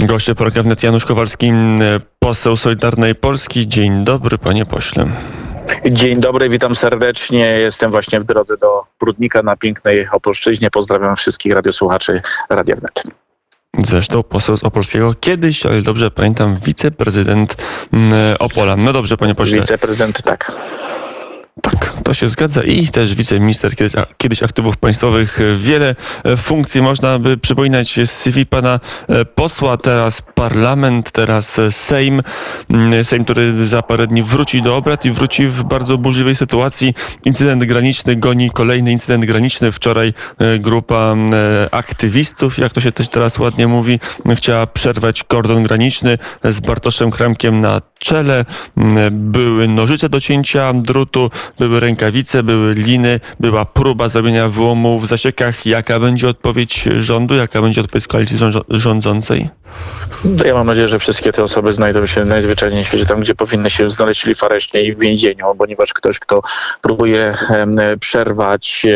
Goście programu Janusz Kowalski, poseł Solidarnej Polski. Dzień dobry, panie pośle. Dzień dobry, witam serdecznie. Jestem właśnie w drodze do Prudnika na pięknej Opolszczyźnie. Pozdrawiam wszystkich radiosłuchaczy Radia Wnet. Zresztą poseł z Opolskiego kiedyś, ale dobrze pamiętam, wiceprezydent mm, Opola. No dobrze, panie pośle. Wiceprezydent, tak. Tak, to się zgadza i też wiceminister kiedyś, kiedyś aktywów państwowych. Wiele e, funkcji można by przypominać z CV pana e, posła, teraz parlament, teraz e, Sejm. Mm, Sejm, który za parę dni wróci do obrad i wróci w bardzo burzliwej sytuacji. Incydent graniczny goni kolejny incydent graniczny. Wczoraj grupa aktywistów, jak to się też teraz ładnie mówi, chciała przerwać kordon graniczny z Bartoszem Kremkiem na czele. Były nożyce do cięcia drutu, były rękawice, były liny, była próba zrobienia wyłomu w zasiekach. Jaka będzie odpowiedź rządu, jaka będzie odpowiedź koalicji rządzącej? No ja mam nadzieję, że wszystkie te osoby znajdą się najzwyczajniej w świecie tam, gdzie powinny się znaleźć, czyli w areszcie i w więzieniu, ponieważ ktoś, kto próbuje przerwać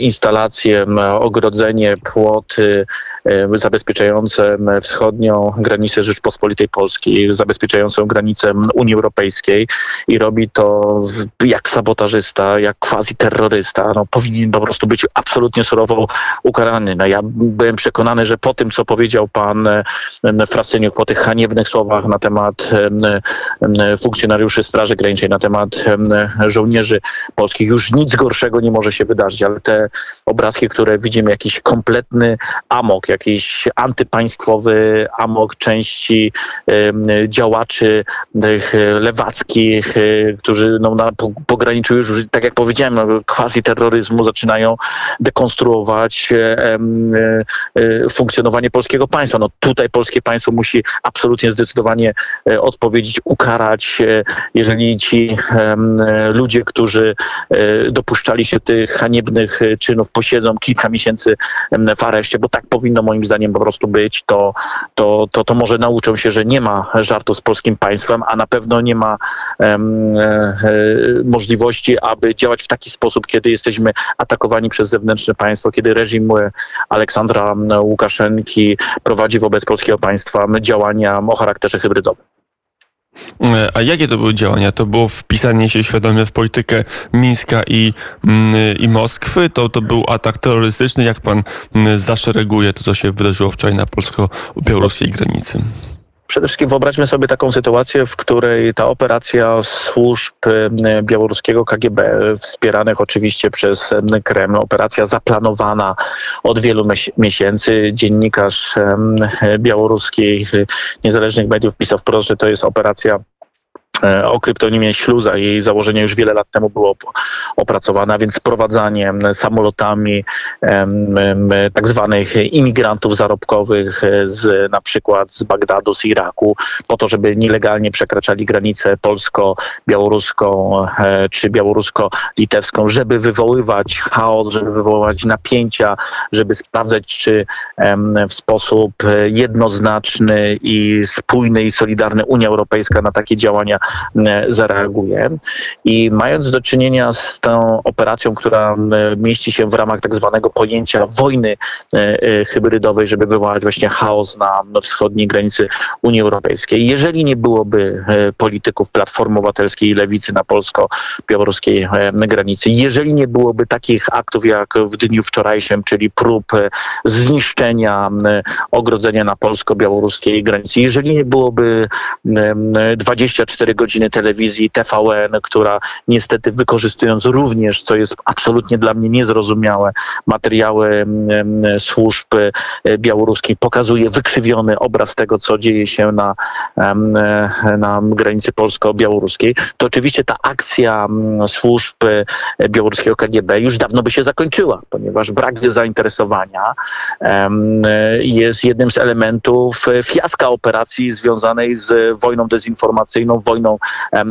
instalację, ogrodzenie, płoty zabezpieczające wschodnią granicę Rzeczpospolitej Polskiej, zabezpieczającą granicę Unii Europejskiej i robi to jak sabotażysta, jak quasi terrorysta, no, powinien po prostu być absolutnie surowo ukarany. No, ja byłem przekonany, że po tym, co powiedział pan e, Frasyniuk po tych haniebnych słowach na temat funkcjonariuszy Straży Granicznej, na temat żołnierzy polskich. Już nic gorszego nie może się wydarzyć, ale te obrazki, które widzimy, jakiś kompletny amok, jakiś antypaństwowy amok części działaczy lewackich, e, którzy no, na pograniczu już, tak jak powiedziałem, no, quasi terroryzmu zaczynają dekonstruować e, funkcjonowanie polskiego państwa. No tutaj polskie państwo musi absolutnie zdecydowanie e, odpowiedzieć, ukarać, e, jeżeli ci ludzie, którzy e, dopuszczali się tych haniebnych czynów, posiedzą kilka miesięcy w areszcie, bo tak powinno moim zdaniem po prostu być, to, to, to, to może nauczą się, że nie ma żartu z polskim państwem, a na pewno nie ma um, możliwości, aby działać w taki sposób, kiedy jesteśmy atakowani przez zewnętrzne państwo, kiedy reżim Aleksandra Łukaszenki prowadzi wobec polskiego państwa działania o charakterze hybrydowym. E, a jakie to były działania? To było wpisanie się świadomie w politykę Mińska i, mm, i Moskwy? To, to był atak terrorystyczny? Jak pan mm, zaszereguje to, co się wydarzyło wczoraj na polsko-białoruskiej granicy? Przede wszystkim wyobraźmy sobie taką sytuację, w której ta operacja służb e, białoruskiego KGB, wspieranych oczywiście przez e, Kreml, operacja zaplanowana od wielu miesięcy. Dziennikarz białoruskich niezależnych mediów pisał wprost, że to jest operacja E, o kryptonimie Śluza. Jej założenie już wiele lat temu było opracowane, a więc sprowadzanie samolotami tak zwanych imigrantów zarobkowych e, z na przykład z Bagdadu, z Iraku, po to, żeby nielegalnie przekraczali granicę polsko-białoruską e, czy białorusko-litewską, żeby wywoływać chaos, żeby wywoływać napięcia, żeby sprawdzać, czy w sposób jednoznaczny i spójny i solidarny Unia Europejska na takie działania E, zareaguje. I mając do czynienia z tą operacją, która e, mieści się w ramach tak zwanego pojęcia wojny e, hybrydowej, żeby wywołać właśnie chaos na wschodniej granicy Unii Europejskiej. Jeżeli nie byłoby polityków Platformy Obywatelskiej i Lewicy na polsko-białoruskiej granicy, jeżeli nie byłoby takich aktów jak w dniu wczorajszym, czyli prób zniszczenia ogrodzenia na polsko-białoruskiej granicy, jeżeli nie byłoby 24 godziny telewizji TVN, która niestety wykorzystując również, co jest absolutnie dla mnie niezrozumiałe, materiały mm, mm, służb e, białoruskich, pokazuje wykrzywiony obraz tego, co dzieje się na, mm, e, na granicy polsko-białoruskiej, to oczywiście ta akcja służb e, białoruskiego KGB już dawno by się zakończyła, ponieważ brak zainteresowania jest jednym z elementów fiaska operacji związanej z wojną dezinformacyjną, wojną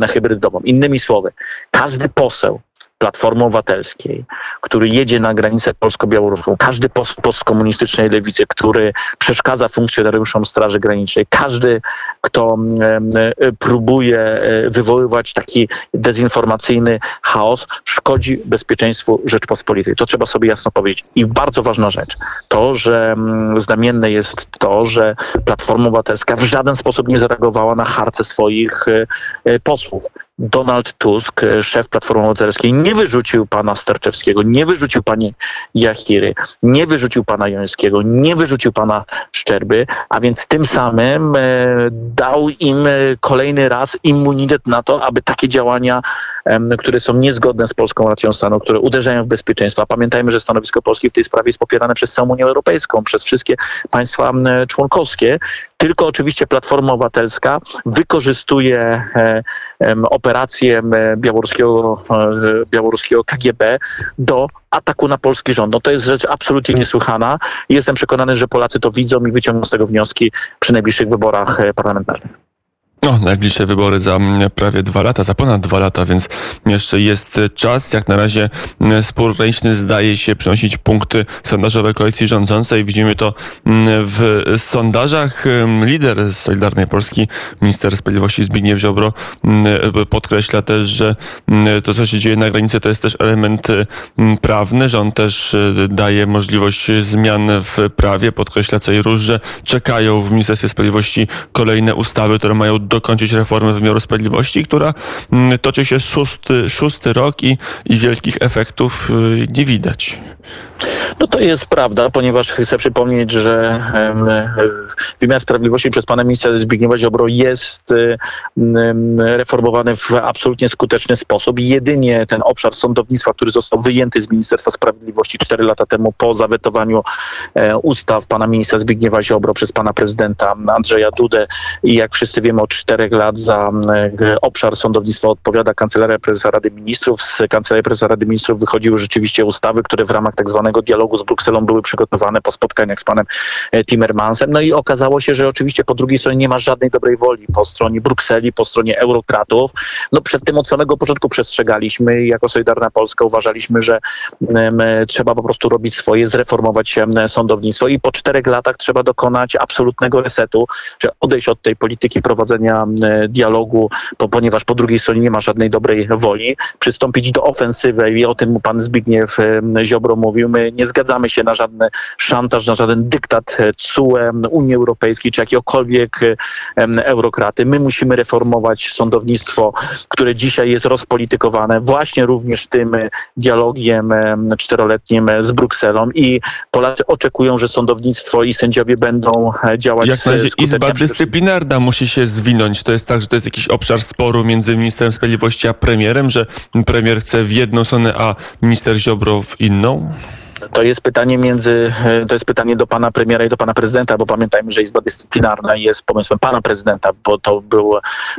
hybrydową. Innymi słowy, każdy poseł Platformy Obywatelskiej, który jedzie na granicę polsko-białoruską, każdy post postkomunistycznej lewicy, który przeszkadza funkcjonariuszom Straży Granicznej, każdy, kto próbuje e, wywoływać taki dezinformacyjny chaos, szkodzi bezpieczeństwu Rzeczpospolitej. To trzeba sobie jasno powiedzieć. I bardzo ważna rzecz, to, że znamienne jest to, że Platforma Obywatelska w żaden sposób nie zareagowała na harce swoich e, e, posłów. Donald Tusk, e, szef Platformy Obywatelskiej, nie wyrzucił pana Sterczewskiego, nie wyrzucił pani Jachiry, nie wyrzucił pana Jońskiego, nie wyrzucił pana Szczerby, a więc tym samym e, dał im e, kolejny raz immunitet na to, aby takie działania, które są niezgodne z polską racją stanu, które uderzają w bezpieczeństwo, a pamiętajmy, że stanowisko Polski w tej sprawie jest popierane przez całą Unię Europejską, przez wszystkie państwa członkowskie, tylko oczywiście Platforma Obywatelska wykorzystuje operację białoruskiego, e, białoruskiego KGB do ataku na polski rząd. No to jest rzecz absolutnie niesłychana i jestem przekonany, że Polacy to widzą i wyciągną z tego wnioski przy najbliższych wyborach e, parlamentarnych. No, najbliższe wybory za mm, prawie dwa lata, za ponad dwa lata, więc jeszcze jest czas. Jak na razie mm, spór graniczny zdaje się przynosić punkty sondażowe koalicji rządzącej. Widzimy to mm, w sondażach. Lider Solidarnej Polski, minister sprawiedliwości Zbigniew Ziobro podkreśla też, że to, co się dzieje na granicy, to jest też element prawny, że on też e, daje możliwość zmian w prawie. Podkreśla co i róż, że czekają w Ministerstwie Sprawiedliwości kolejne ustawy, które mają dokończyć reformę wymiaru sprawiedliwości, która mm, toczy się szósty, szósty rok i, i wielkich efektów y, nie widać. No to jest prawda, ponieważ chcę przypomnieć, że wymiar sprawiedliwości przez pana ministra Zbigniewa Ziobro jest reformowany w absolutnie skuteczny sposób. Jedynie ten obszar sądownictwa, który został wyjęty z Ministerstwa Sprawiedliwości 4 lata temu po zawetowaniu e, ustaw pana ministra Zbigniewa Ziobro przez pana prezydenta Andrzeja Dudę i jak wszyscy wiemy od czterech lat za obszar sądownictwa odpowiada Kancelaria Prezesa Rady Ministrów. Z Kancelarii Prezesa Rady Ministrów wychodziły rzeczywiście ustawy, które w ramach tak zwanego dialogu z Brukselą były przygotowane po spotkaniach z panem e, Timmermansem. No i okazało się, że oczywiście po drugiej stronie nie ma żadnej dobrej woli po stronie Brukseli, po stronie eurokratów. No przed tym od samego początku przestrzegaliśmy i jako Solidarna Polska uważaliśmy, że um, trzeba po prostu robić swoje, zreformować um, sądownictwo i po czterech latach trzeba dokonać absolutnego resetu, że odejść od tej polityki prowadzenia dialogu, bo, ponieważ po drugiej stronie nie ma żadnej dobrej woli, przystąpić do ofensywy i o tym pan Zbigniew Ziobro mówił. My nie zgadzamy się na żadny szantaż, na żaden dyktat CUE, Unii Europejskiej czy jakiegokolwiek eurokraty. My musimy reformować sądownictwo, które dzisiaj jest rozpolitykowane właśnie również tym dialogiem czteroletnim z Brukselą i Polacy oczekują, że sądownictwo i sędziowie będą e, działać Jak na razie Izba Dyscyplinarna musi się zwinąć. To jest tak, że to jest jakiś obszar sporu między ministrem sprawiedliwości a premierem, że premier chce w jedną stronę, a minister Ziobro w inną? To jest pytanie między, e, to jest pytanie do pana premiera i do pana prezydenta, bo pamiętajmy, że Izba Dyscyplinarna jest pomysłem pana prezydenta, bo to był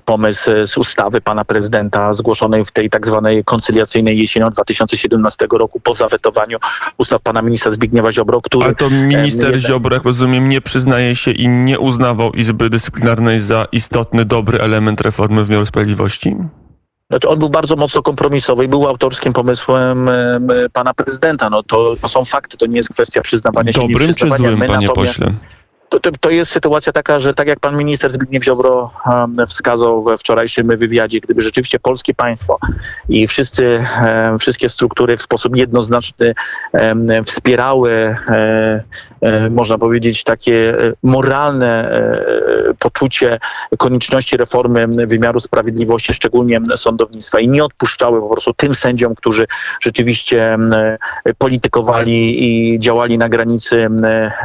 pomysł z ustawy pana prezydenta zgłoszonej w tej tak zwanej koncyliacyjnej jesienią 2017 roku po zawetowaniu ustaw pana ministra Zbigniewa Ziobro, który... Ale to minister jeden... Ziobro, jak rozumiem, nie przyznaje się i nie uznawał Izby Dyscyplinarnej za istotny, dobry element reformy wymiaru sprawiedliwości? Znaczy on był bardzo mocno kompromisowy i był autorskim pomysłem pana prezydenta. No to, to są fakty, to nie jest kwestia przyznawania Dobrym się. Dobrym czy złym, panie pośle? To, to, to, jest sytuacja taka, że tak jak pan minister Zbigniew Ziobro wskazał we wczorajszym wywiadzie, gdyby rzeczywiście polskie państwo i wszyscy, wszystkie struktury w sposób jednoznaczny wspierały, można powiedzieć, takie moralne poczucie konieczności reformy wymiaru sprawiedliwości, szczególnie sądownictwa i nie odpuszczały po prostu tym sędziom, którzy rzeczywiście politykowali i działali na granicy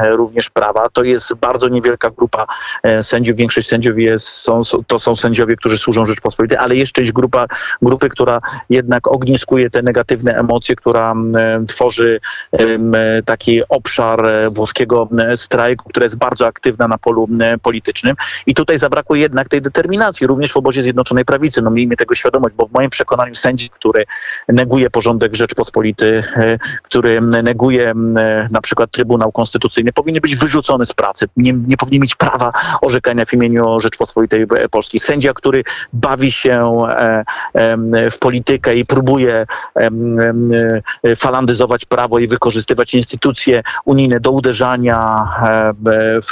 również prawa. To jest bardzo niewielka grupa e, sędziów. Większość sędziów jest, są, to są sędziowie, którzy służą Rzeczpospolitej, ale jeszcze jest grupa, grupy, która jednak ogniskuje te negatywne emocje, która tworzy taki obszar e, włoskiego strajku, która jest bardzo aktywna na polu politycznym. I tutaj zabrakło jednak tej determinacji, również w obozie Zjednoczonej Prawicy. No miejmy tego świadomość, bo w moim przekonaniu sędzi, który neguje porządek Rzeczpospolity, e, który neguje na przykład Trybunał Konstytucyjny, powinien być wyrzucony z pracy Nie, nie mieć prawa orzekania w imieniu Rzeczpospolitej Polskiej. Sędzia, który bawi się w politykę i próbuje falandyzować prawo i wykorzystywać instytucje unijne do uderzania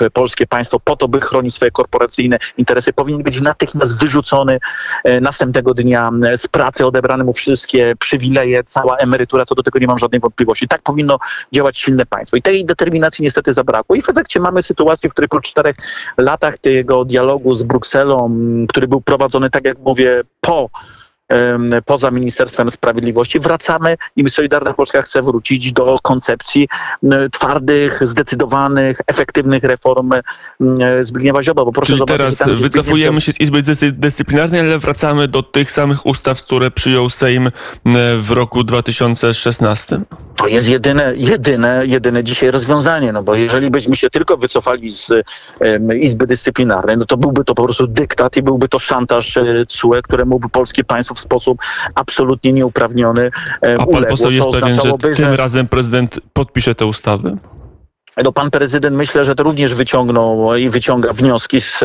w polskie państwo po to, by chronić swoje korporacyjne interesy, powinien być natychmiast wyrzucony następnego dnia z pracy, odebrane mu wszystkie przywileje, cała emerytura, co do tego nie mam żadnej wątpliwości. Tak powinno działać silne państwo. I tej determinacji niestety zabrakło. I w efekcie mamy sytuację, w której po czterech latach tego dialogu z Brukselą, który był prowadzony, tak jak mówię, po poza Ministerstwem Sprawiedliwości. Wracamy i Solidarna Polska chce wrócić do koncepcji twardych, zdecydowanych, efektywnych reform Zbigniewa Ziobro. Bo proszę Czyli zobaczyć, teraz tam, wycofujemy się z Izby Dyscyplinarnej, ale wracamy do tych samych ustaw, które przyjął Sejm w roku 2016? To jest jedyne, jedyne, jedyne dzisiaj rozwiązanie, no bo jeżeli byśmy się tylko wycofali z Izby Dyscyplinarnej, no to byłby to po prostu dyktat i byłby to szantaż e, CUE, któremu by polskie państwo w sposób absolutnie nieuprawniony um, A pan poseł jest pewien, że tym razem prezydent podpisze tę ustawę? No pan prezydent myślę, że to również wyciągnął i wyciąga wnioski z,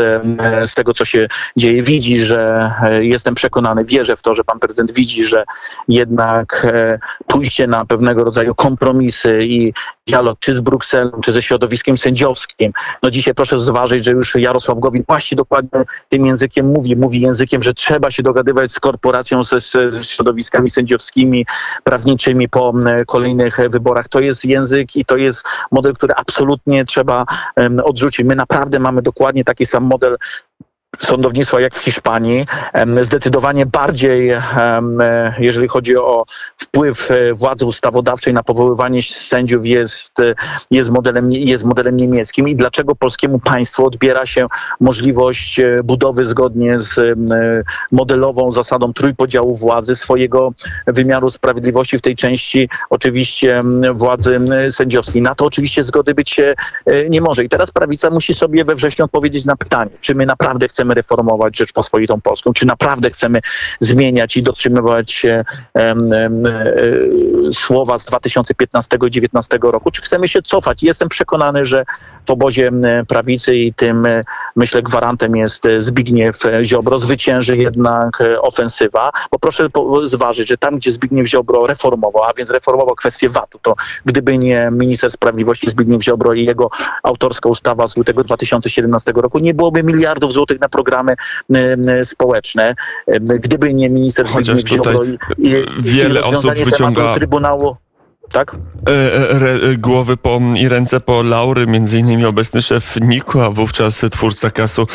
z tego, co się dzieje. Widzi, że e, jestem przekonany, wierzę w to, że pan prezydent widzi, że jednak e, pójście na pewnego rodzaju kompromisy i dialog czy z Brukselą, czy ze środowiskiem sędziowskim. No dzisiaj proszę zważyć, że już Jarosław Gowin właśnie dokładnie tym językiem mówi. Mówi językiem, że trzeba się dogadywać z korporacją, ze, ze środowiskami sędziowskimi, prawniczymi po kolejnych wyborach. To jest język i to jest model, który absolutnie trzeba odrzucić. My naprawdę mamy dokładnie taki sam model sądownictwa jak w Hiszpanii. Zdecydowanie bardziej, jeżeli chodzi o wpływ e, władzy ustawodawczej na powoływanie sędziów jest, e, jest, modelem, jest modelem niemieckim i dlaczego polskiemu państwu odbiera się możliwość e, budowy zgodnie z modelową zasadą trójpodziału władzy swojego wymiaru sprawiedliwości w tej części oczywiście władzy sędziowskiej. Na to oczywiście zgody być nie może. I teraz prawica musi sobie we wrześniu odpowiedzieć na pytanie, czy my naprawdę chcemy chcemy reformować Rzeczpospolitą Polską, czy naprawdę chcemy zmieniać i dotrzymywać e, słowa z 2015-2019 roku, czy chcemy się cofać. Jestem przekonany, że w obozie prawicy i tym, e, myślę, gwarantem jest Zbigniew Ziobro. Zwycięży jednak ofensywa, bo proszę zważyć, że tam, gdzie Zbigniew Ziobro reformował, a więc reformował kwestię VAT-u, to gdyby nie minister sprawiedliwości Zbigniew Ziobro i jego autorska ustawa z lutego 2017 roku, nie byłoby miliardów złotych na programy społeczne. Gdyby nie minister Chociaż Ziobro i, i, wiele i osób wyciąga Trybunału tak? E, e, e, głowy po, i ręce po laury, między innymi obecny szef NIK-u, a wówczas twórca kasu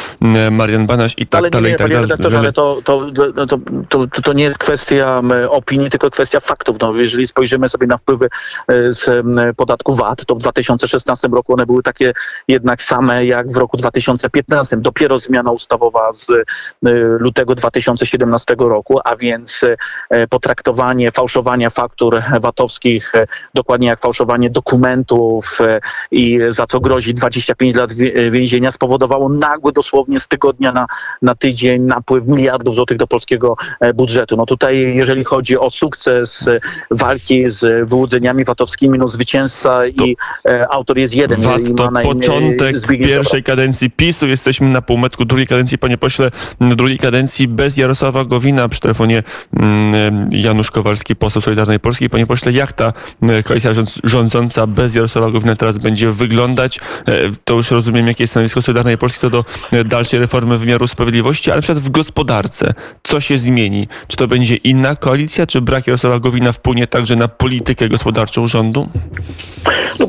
Marian Banaś i tak ale dalej, nie, tak dalej. Ale to, to, to, to, to, nie jest kwestia opinii, tylko kwestia faktów. No, jeżeli spojrzymy sobie na wpływy z podatku VAT, to w 2016 roku one były takie jednak same jak w roku 2015. Dopiero zmiana ustawowa z lutego 2017 roku, a więc potraktowanie fałszowania faktur VAT-owskich dokładnie jak fałszowanie dokumentów e, i za co grozi 25 lat więzienia, spowodowało nagły dosłownie z tygodnia na, na tydzień napływ miliardów złotych do polskiego e, budżetu. No tutaj, jeżeli chodzi o sukces e, walki z wyłudzeniami VAT-owskimi, no zwycięzca i autor jest jeden. VAT to początek pierwszej kadencji PiSu. Jesteśmy na półmetku drugiej kadencji, panie pośle, drugiej kadencji bez Jarosława Gowina przy telefonie mm, Janusz Kowalski, poseł Solidarnej Polskiej. Panie pośle, jak ta E, koalicja rządząca bez Jarosława Gowina teraz będzie wyglądać. E, to już rozumiem, jakie jest stanowisko Solidarnej Polski co do e, dalszej reformy wymiaru sprawiedliwości, ale przykład w gospodarce. Co się zmieni? Czy to będzie inna koalicja, czy brak Jarosława Gowina wpłynie także na politykę gospodarczą rządu? No,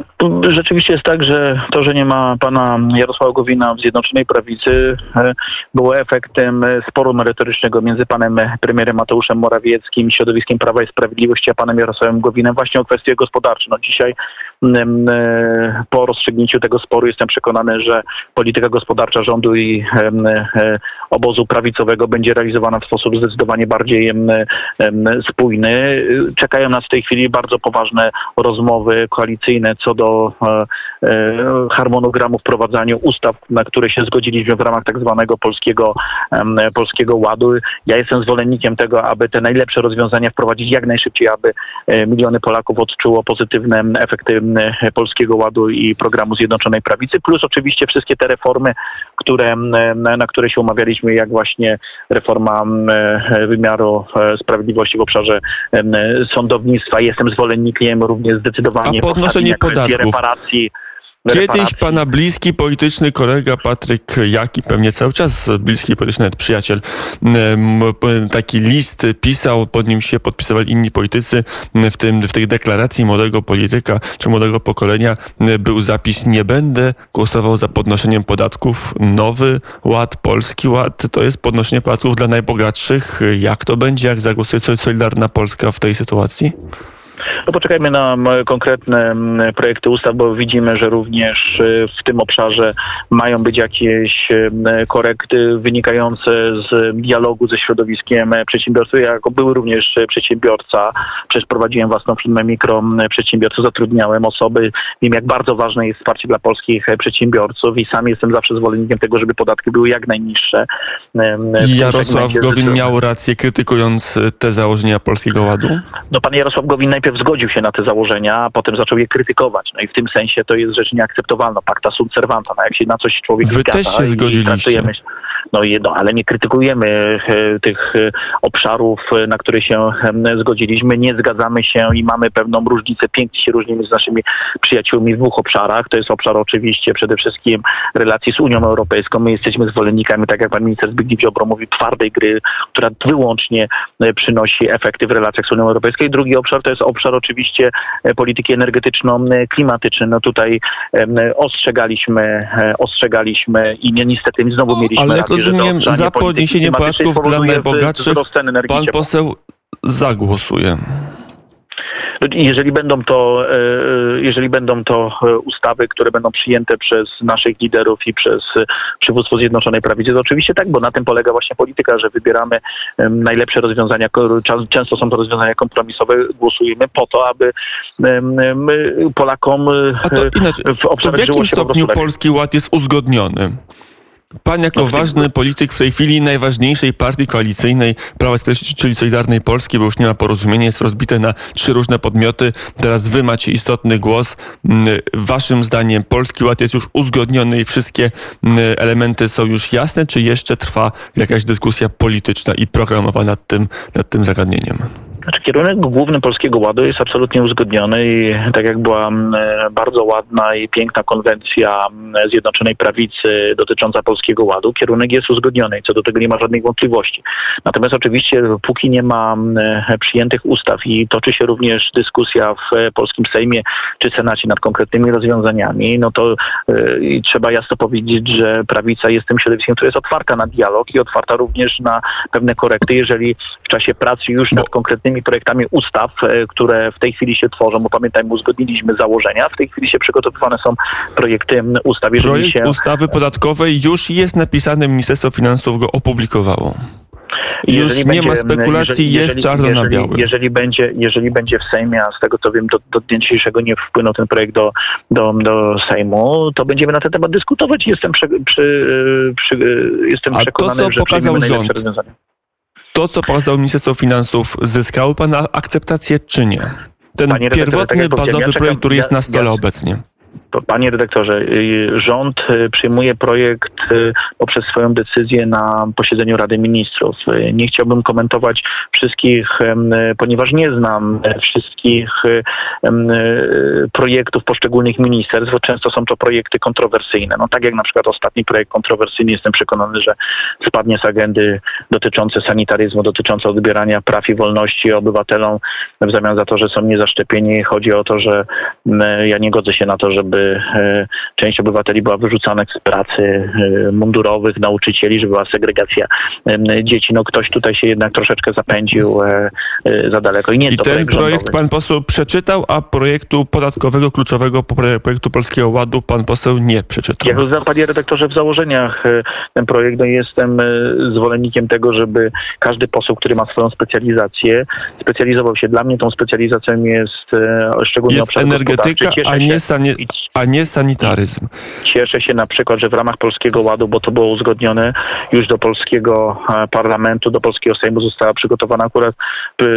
rzeczywiście jest tak, że to, że nie ma pana Jarosława Gowina w Zjednoczonej Prawicy było efektem sporu merytorycznego między panem premierem Mateuszem Morawieckim, środowiskiem Prawa i Sprawiedliwości, a panem Jarosławem Gowinem właśnie o kwestie gospodarcze. No dzisiaj e, po rozstrzygnięciu tego sporu jestem przekonany, że polityka gospodarcza rządu i e, obozu prawicowego będzie realizowana w sposób zdecydowanie bardziej spójny. Czekają nas w tej chwili bardzo poważne rozmowy koalicyjne co do e, harmonogramu wprowadzania ustaw, na które się zgodziliśmy w ramach tak zwanego polskiego, polskiego ładu. Ja jestem zwolennikiem tego, aby te najlepsze rozwiązania wprowadzić jak najszybciej, aby miliony Polaków odczuło pozytywne efekty Polskiego Ładu i programu Zjednoczonej Prawicy, plus oczywiście wszystkie te reformy, które, na które się umawialiśmy, jak właśnie reforma wymiaru sprawiedliwości w obszarze sądownictwa. Jestem zwolennikiem również zdecydowanie A podnoszenie podatków. reparacji. Kiedyś pana bliski polityczny kolega Patryk Jaki, pewnie cały czas bliski polityczny nawet przyjaciel, taki list pisał, pod nim się podpisywali inni politycy, w, tym, w tej deklaracji młodego polityka czy młodego pokolenia był zapis nie będę głosował za podnoszeniem podatków. Nowy ład, polski ład to jest podnoszenie podatków dla najbogatszych. Jak to będzie, jak zagłosuje Solidarna Polska w tej sytuacji? No poczekajmy na konkretne projekty ustaw, bo widzimy, że również y, w tym obszarze mają być jakieś korekty wynikające z dialogu ze środowiskiem przedsiębiorców. Ja jako były również przedsiębiorca, przecież prowadziłem własną firmę mikroprzedsiębiorców, zatrudniałem osoby, wiem jak bardzo ważne jest wsparcie dla polskich przedsiębiorców i sam jestem zawsze zwolennikiem tego, żeby podatki były jak najniższe. Jarosław Gowin miał rację krytykując te założenia Polskiego Ładu? No pan Jarosław Gowin najpierw najpierw zgodził się na te założenia, a potem zaczął je krytykować. No i w tym sensie to jest rzecz nieakceptowalna. Pacta sunt servanta. No jak się na coś człowiek Wy też się zgodziliście. No, i, no ale nie krytykujemy e, tych e, obszarów, e, na które się zgodziliśmy. Nie zgadzamy się i mamy pewną różnicę. Pięknie się różnimy z naszymi przyjaciółmi w dwóch obszarach. To jest obszar oczywiście przede wszystkim relacji z Unią Europejską. My jesteśmy zwolennikami, tak jak pan minister Zbigniew Ziobro mówi, twardej gry, która wyłącznie przynosi efekty w relacjach z Unią Europejską. I drugi obszar to jest obszar oczywiście polityki energetyczno-klimatycznej. No tutaj ostrzegaliśmy, ostrzegaliśmy i niestety znowu mieliśmy Ale rozumiem, za podniesienie podatków dla najbogatszych pan poseł zagłosuje. Jeżeli będą to, e, jeżeli będą to e, ustawy, które będą przyjęte przez naszych liderów i przez przywództwo Zjednoczonej Prawicy, to oczywiście tak, bo na tym polega właśnie polityka, że wybieramy najlepsze rozwiązania. Często są to rozwiązania kompromisowe. Głosujemy po to, aby Polakom A to inaczej, w, to w jakim stopniu Polski Ład jest uzgodniony? Pan jako ważny polityk w tej chwili najważniejszej partii koalicyjnej Prawa Sprawiedliwości, czyli Solidarnej Polski, bo już nie ma porozumienia, jest rozbite na trzy różne podmioty. Teraz wy macie istotny głos. Mm, waszym zdaniem Polski Ład jest już uzgodniony i wszystkie mm, elementy są już jasne, czy jeszcze trwa jakaś dyskusja polityczna i programowa nad tym, nad tym zagadnieniem? Znaczy, kierunek główny Polskiego Ładu jest absolutnie uzgodniony i tak jak była mm, bardzo ładna i piękna konwencja mm, Zjednoczonej Prawicy dotycząca Polskiego Ładu, kierunek jest uzgodniony i co do tego nie ma żadnych wątpliwości. Natomiast oczywiście póki nie ma mm, przyjętych ustaw i toczy się również dyskusja w polskim Sejmie czy Senacie nad konkretnymi rozwiązaniami, no to y, trzeba jasno powiedzieć, że prawica jest tym środowiskiem, które jest otwarta na dialog i otwarta również na pewne korekty, jeżeli czasie pracy już nad konkretnymi projektami ustaw, e, które w tej chwili się tworzą, bo pamiętajmy, uzgodniliśmy założenia, w tej chwili się przygotowywane są projekty ustaw. Projekt się... ustawy podatkowej już jest napisany, Ministerstwo Finansów go opublikowało. Już nie będzie, ma spekulacji, jeżeli, jest czarno jeżeli, na białym. Jeżeli będzie, jeżeli będzie w Sejmie, a z tego co wiem, do, do dnia dzisiejszego nie wpłynął ten projekt do, do, do Sejmu, to będziemy na ten temat dyskutować i jestem, przy, przy, przy, jestem a przekonany, to, co że pokazał rząd, to, co pokazało Ministerstwo Finansów, zyskało Pana akceptację, czy nie? Ten pierwotny, tak bazowy ja projekt, który jest na stole ja, obecnie. Panie redaktorze, y, rząd y, przyjmuje projekt y, poprzez swoją decyzję na posiedzeniu Rady Ministrów. Nie chciałbym komentować wszystkich, ponieważ nie znam wszystkich projektów poszczególnych ministerstw. Często są to projekty kontrowersyjne. No tak jak na przykład ostatni projekt kontrowersyjny, jestem przekonany, że spadnie z agendy dotyczące sanitaryzmu, dotyczące odbierania praw i wolności obywatelom w zamian za to, że są niezaszczepieni. Chodzi o to, że ja nie godzę się na to, żeby część obywateli była wyrzucana z pracy e, mundurowych, nauczycieli, że była segregacja dzieci. No ktoś tutaj się jednak troszeczkę zapędził e, za daleko. I, nie I ten projekt, projekt pan poseł przeczytał, a projektu podatkowego kluczowego projektu Polskiego Ładu pan poseł nie przeczytał. Jak panie redaktorze, w założeniach ten projekt, no jestem zwolennikiem tego, żeby każdy poseł, który ma swoją specjalizację, specjalizował się. Dla mnie tą specjalizacją jest szczególnie jest energetyka, a nie, sanie, a nie sanitaryzm. Cieszę się na przykład, że w ramach Polskiego Ładu, bo to było uzgodnione już do polskiego e, parlamentu, do polskiego Sejmu została przygotowana akurat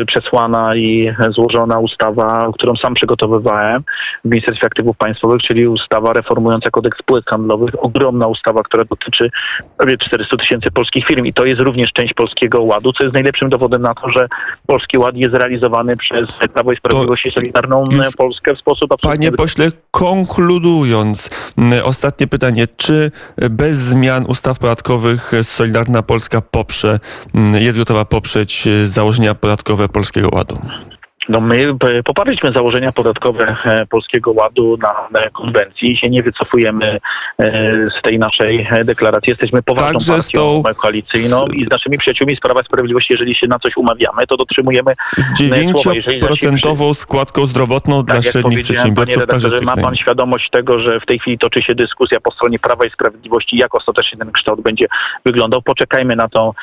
przesłana i złożona ustawa, którą sam przygotowywałem w Ministerstwie Aktywów Państwowych, czyli ustawa reformująca kodeks spółek handlowych. Ogromna ustawa, która dotyczy prawie 400 tysięcy polskich firm i to jest również część Polskiego Ładu, co jest najlepszym dowodem na to, że Polski Ład jest realizowany przez Prawo i Sprawiedliwość i Solidarną już Polskę w sposób absolutnie Panie pośle, konkludując, ostatnie pytanie. Czy bez zmian ustaw podatkowych Solidarna Polska poprze, jest gotowa poprzeć założenia podatkowe Polskiego Ładu? No my p- poparliśmy założenia podatkowe e, Polskiego Ładu na, konwencji i się nie wycofujemy e, z tej naszej e, deklaracji. Jesteśmy poważną Także partią tą- koalicyjną i z naszymi przyjaciółmi z Prawa i Sprawiedliwości, jeżeli się na coś umawiamy, to dotrzymujemy Z słowa, jeżeli nasi 9% składką zdrowotną dla tak jak średnich panie przedsiębiorców, redaktorze, tych ma pan świadomość tego, że w tej chwili toczy się dyskusja po stronie Prawa i Sprawiedliwości, jak ostatecznie ten kształt będzie wyglądał. Poczekajmy na to,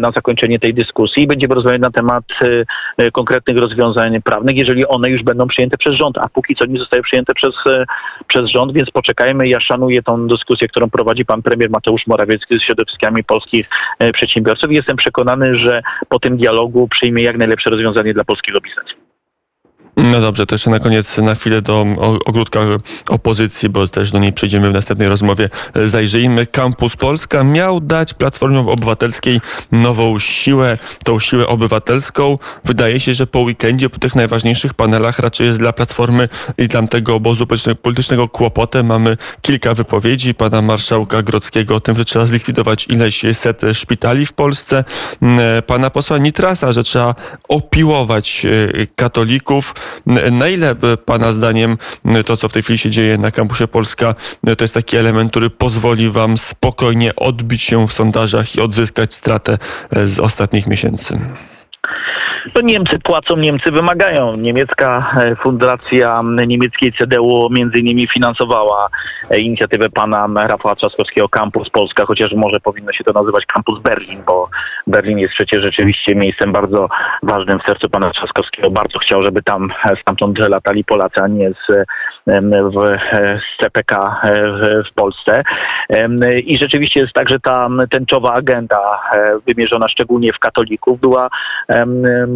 na zakończenie tej dyskusji i będziemy rozmawiać na temat e, e, konkretnych rozwiązań prawnych, jeżeli one już będą przyjęte przez rząd, a póki co nie zostały przyjęte przez, e, przez rząd, więc poczekajmy. Ja szanuję tą dyskusję, którą prowadzi pan premier Mateusz Morawiecki z środowiskami polskich e, przedsiębiorców jestem przekonany, że po tym dialogu przyjmie jak najlepsze rozwiązanie dla polskiego biznesu. No dobrze, to jeszcze na koniec na chwilę do ogródka opozycji, bo też do niej przejdziemy w następnej rozmowie. Zajrzyjmy. Campus Polska miał dać Platformie Obywatelskiej nową siłę, tą siłę obywatelską. Wydaje się, że po weekendzie, po tych najważniejszych panelach raczej jest dla Platformy i dla tego obozu politycznego- kłopotem. Mamy kilka wypowiedzi pana marszałka Grodzkiego o tym, że trzeba zlikwidować ileś set szpitali w Polsce. Mm, Pana posła Nitrasa, że trzeba opiłować e, katolików. Na ile e, Pana zdaniem to, co w tej chwili się dzieje na kampusie Polska, to jest taki element, który pozwoli Wam spokojnie odbić się w sondażach i odzyskać stratę e, z ostatnich miesięcy? Niemcy płacą, Niemcy wymagają. Niemiecka e, fundacja niemieckiej CDU między innymi finansowała e, inicjatywę pana Rafała Trzaskowskiego Campus Polska, chociaż może powinno się to nazywać Campus Berlin, bo Berlin jest przecież rzeczywiście miejscem bardzo ważnym w sercu pana Trzaskowskiego. Bardzo chciał, żeby tam e, stamtąd latali Polacy, a nie z, w, z CPK w, w Polsce. I rzeczywiście jest tak, że ta tęczowa agenda wymierzona szczególnie w katolików była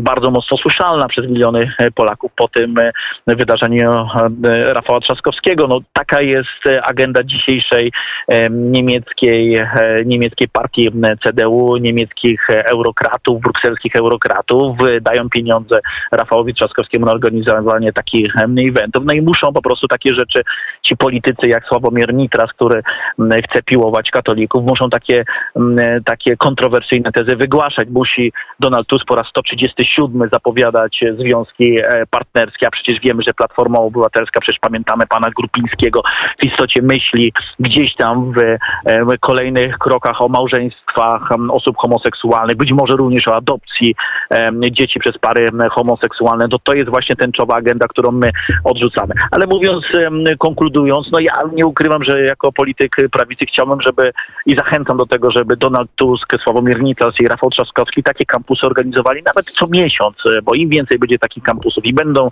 bardzo mocno słyszalna przez miliony e, Polaków po tym e, wydarzeniu e, Rafała Trzaskowskiego. No, taka jest agenda dzisiejszej em, niemieckiej, niemieckiej partii CDU, niemieckich eurokratów, brukselskich eurokratów. Dają pieniądze Rafałowi Trzaskowskiemu na organizowanie takich eventów. No i muszą po prostu takie rzeczy ci politycy jak Sławomir Nitras, który chce piłować katolików, muszą takie, takie kontrowersyjne tezy wygłaszać. Musi Donald Tusk po raz 137 zapowiadać e, związki e, partnerskie, a przecież wiemy, że Platforma Obywatelska, przecież pamiętamy pana Grupińskiego, w istocie myśli gdzieś tam w e, kolejnych krokach o małżeństwach osób homoseksualnych, być może również o adopcji dzieci przez pary homoseksualne. To to jest właśnie tęczowa agenda, którą my odrzucamy. Ale mówiąc, konkludując, no ja nie ukrywam, że jako polityk prawicy chciałbym, żeby i zachęcam do tego, żeby Donald Tusk, Sławomir Nitras i Rafał Trzaskowski takie kampusy organizowali nawet co miesiąc, e, bo im więcej będzie takich kampusów i będą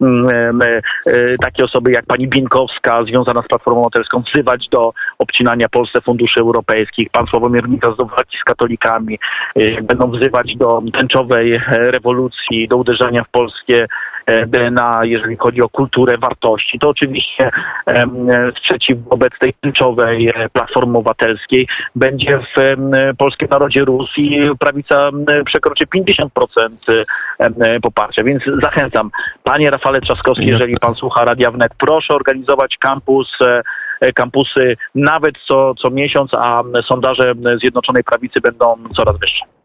mm, e, e, takie osoby jak pani Bienkowska związana z Platformą Obywatelską wzywać do obcinania Polsce funduszy europejskich, pan Sławomir Nitras do z katolikami, będą wzywać do tęczowej rewolucji, do uderzania w polskie e, DNA, jeżeli chodzi o kulturę, wartości, to oczywiście e, sprzeciw wobec tej tęczowej e, Platformy Obywatelskiej będzie w polskim narodzie rósł i prawica przekroczy 50% em, e, poparcia, więc zachęcam. Panie Rafale Trzaskowski, jeżeli pan słucha Radia Wnet, proszę organizować kampus kampusy nawet co, co miesiąc, a sondaże Zjednoczonej Prawicy będą coraz wyższe.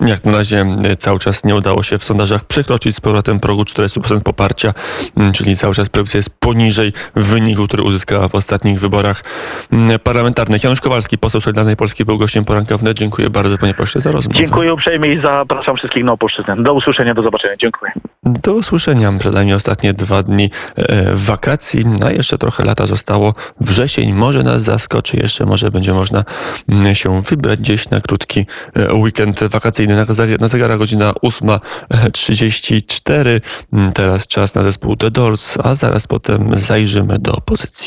Jak na razie e, cały czas nie udało się w sondażach przekroczyć z powrotem progu 40% poparcia, m, czyli cały czas projekcja jest poniżej wyniku, który uzyskała w ostatnich wyborach m, parlamentarnych. Janusz Kowalski, poseł Solidarnej Polski, był gościem poranka wnet. Dziękuję bardzo panie pośle za rozmowę. Dziękuję uprzejmie i zapraszam wszystkich na Opolszczyznę. Do usłyszenia, do zobaczenia. Dziękuję. Do usłyszenia. Przed nami ostatnie dwa dni e, wakacji, a jeszcze trochę lata zostało. Wrzesień może nas zaskoczy, jeszcze może będzie można mm, się wybrać gdzieś na krótki e, weekend wakacyjny. Informacyjny. Na, zegarach godzina 8.34. Teraz czas na zespół The Doors, a zaraz potem zajrzymy do opozycji.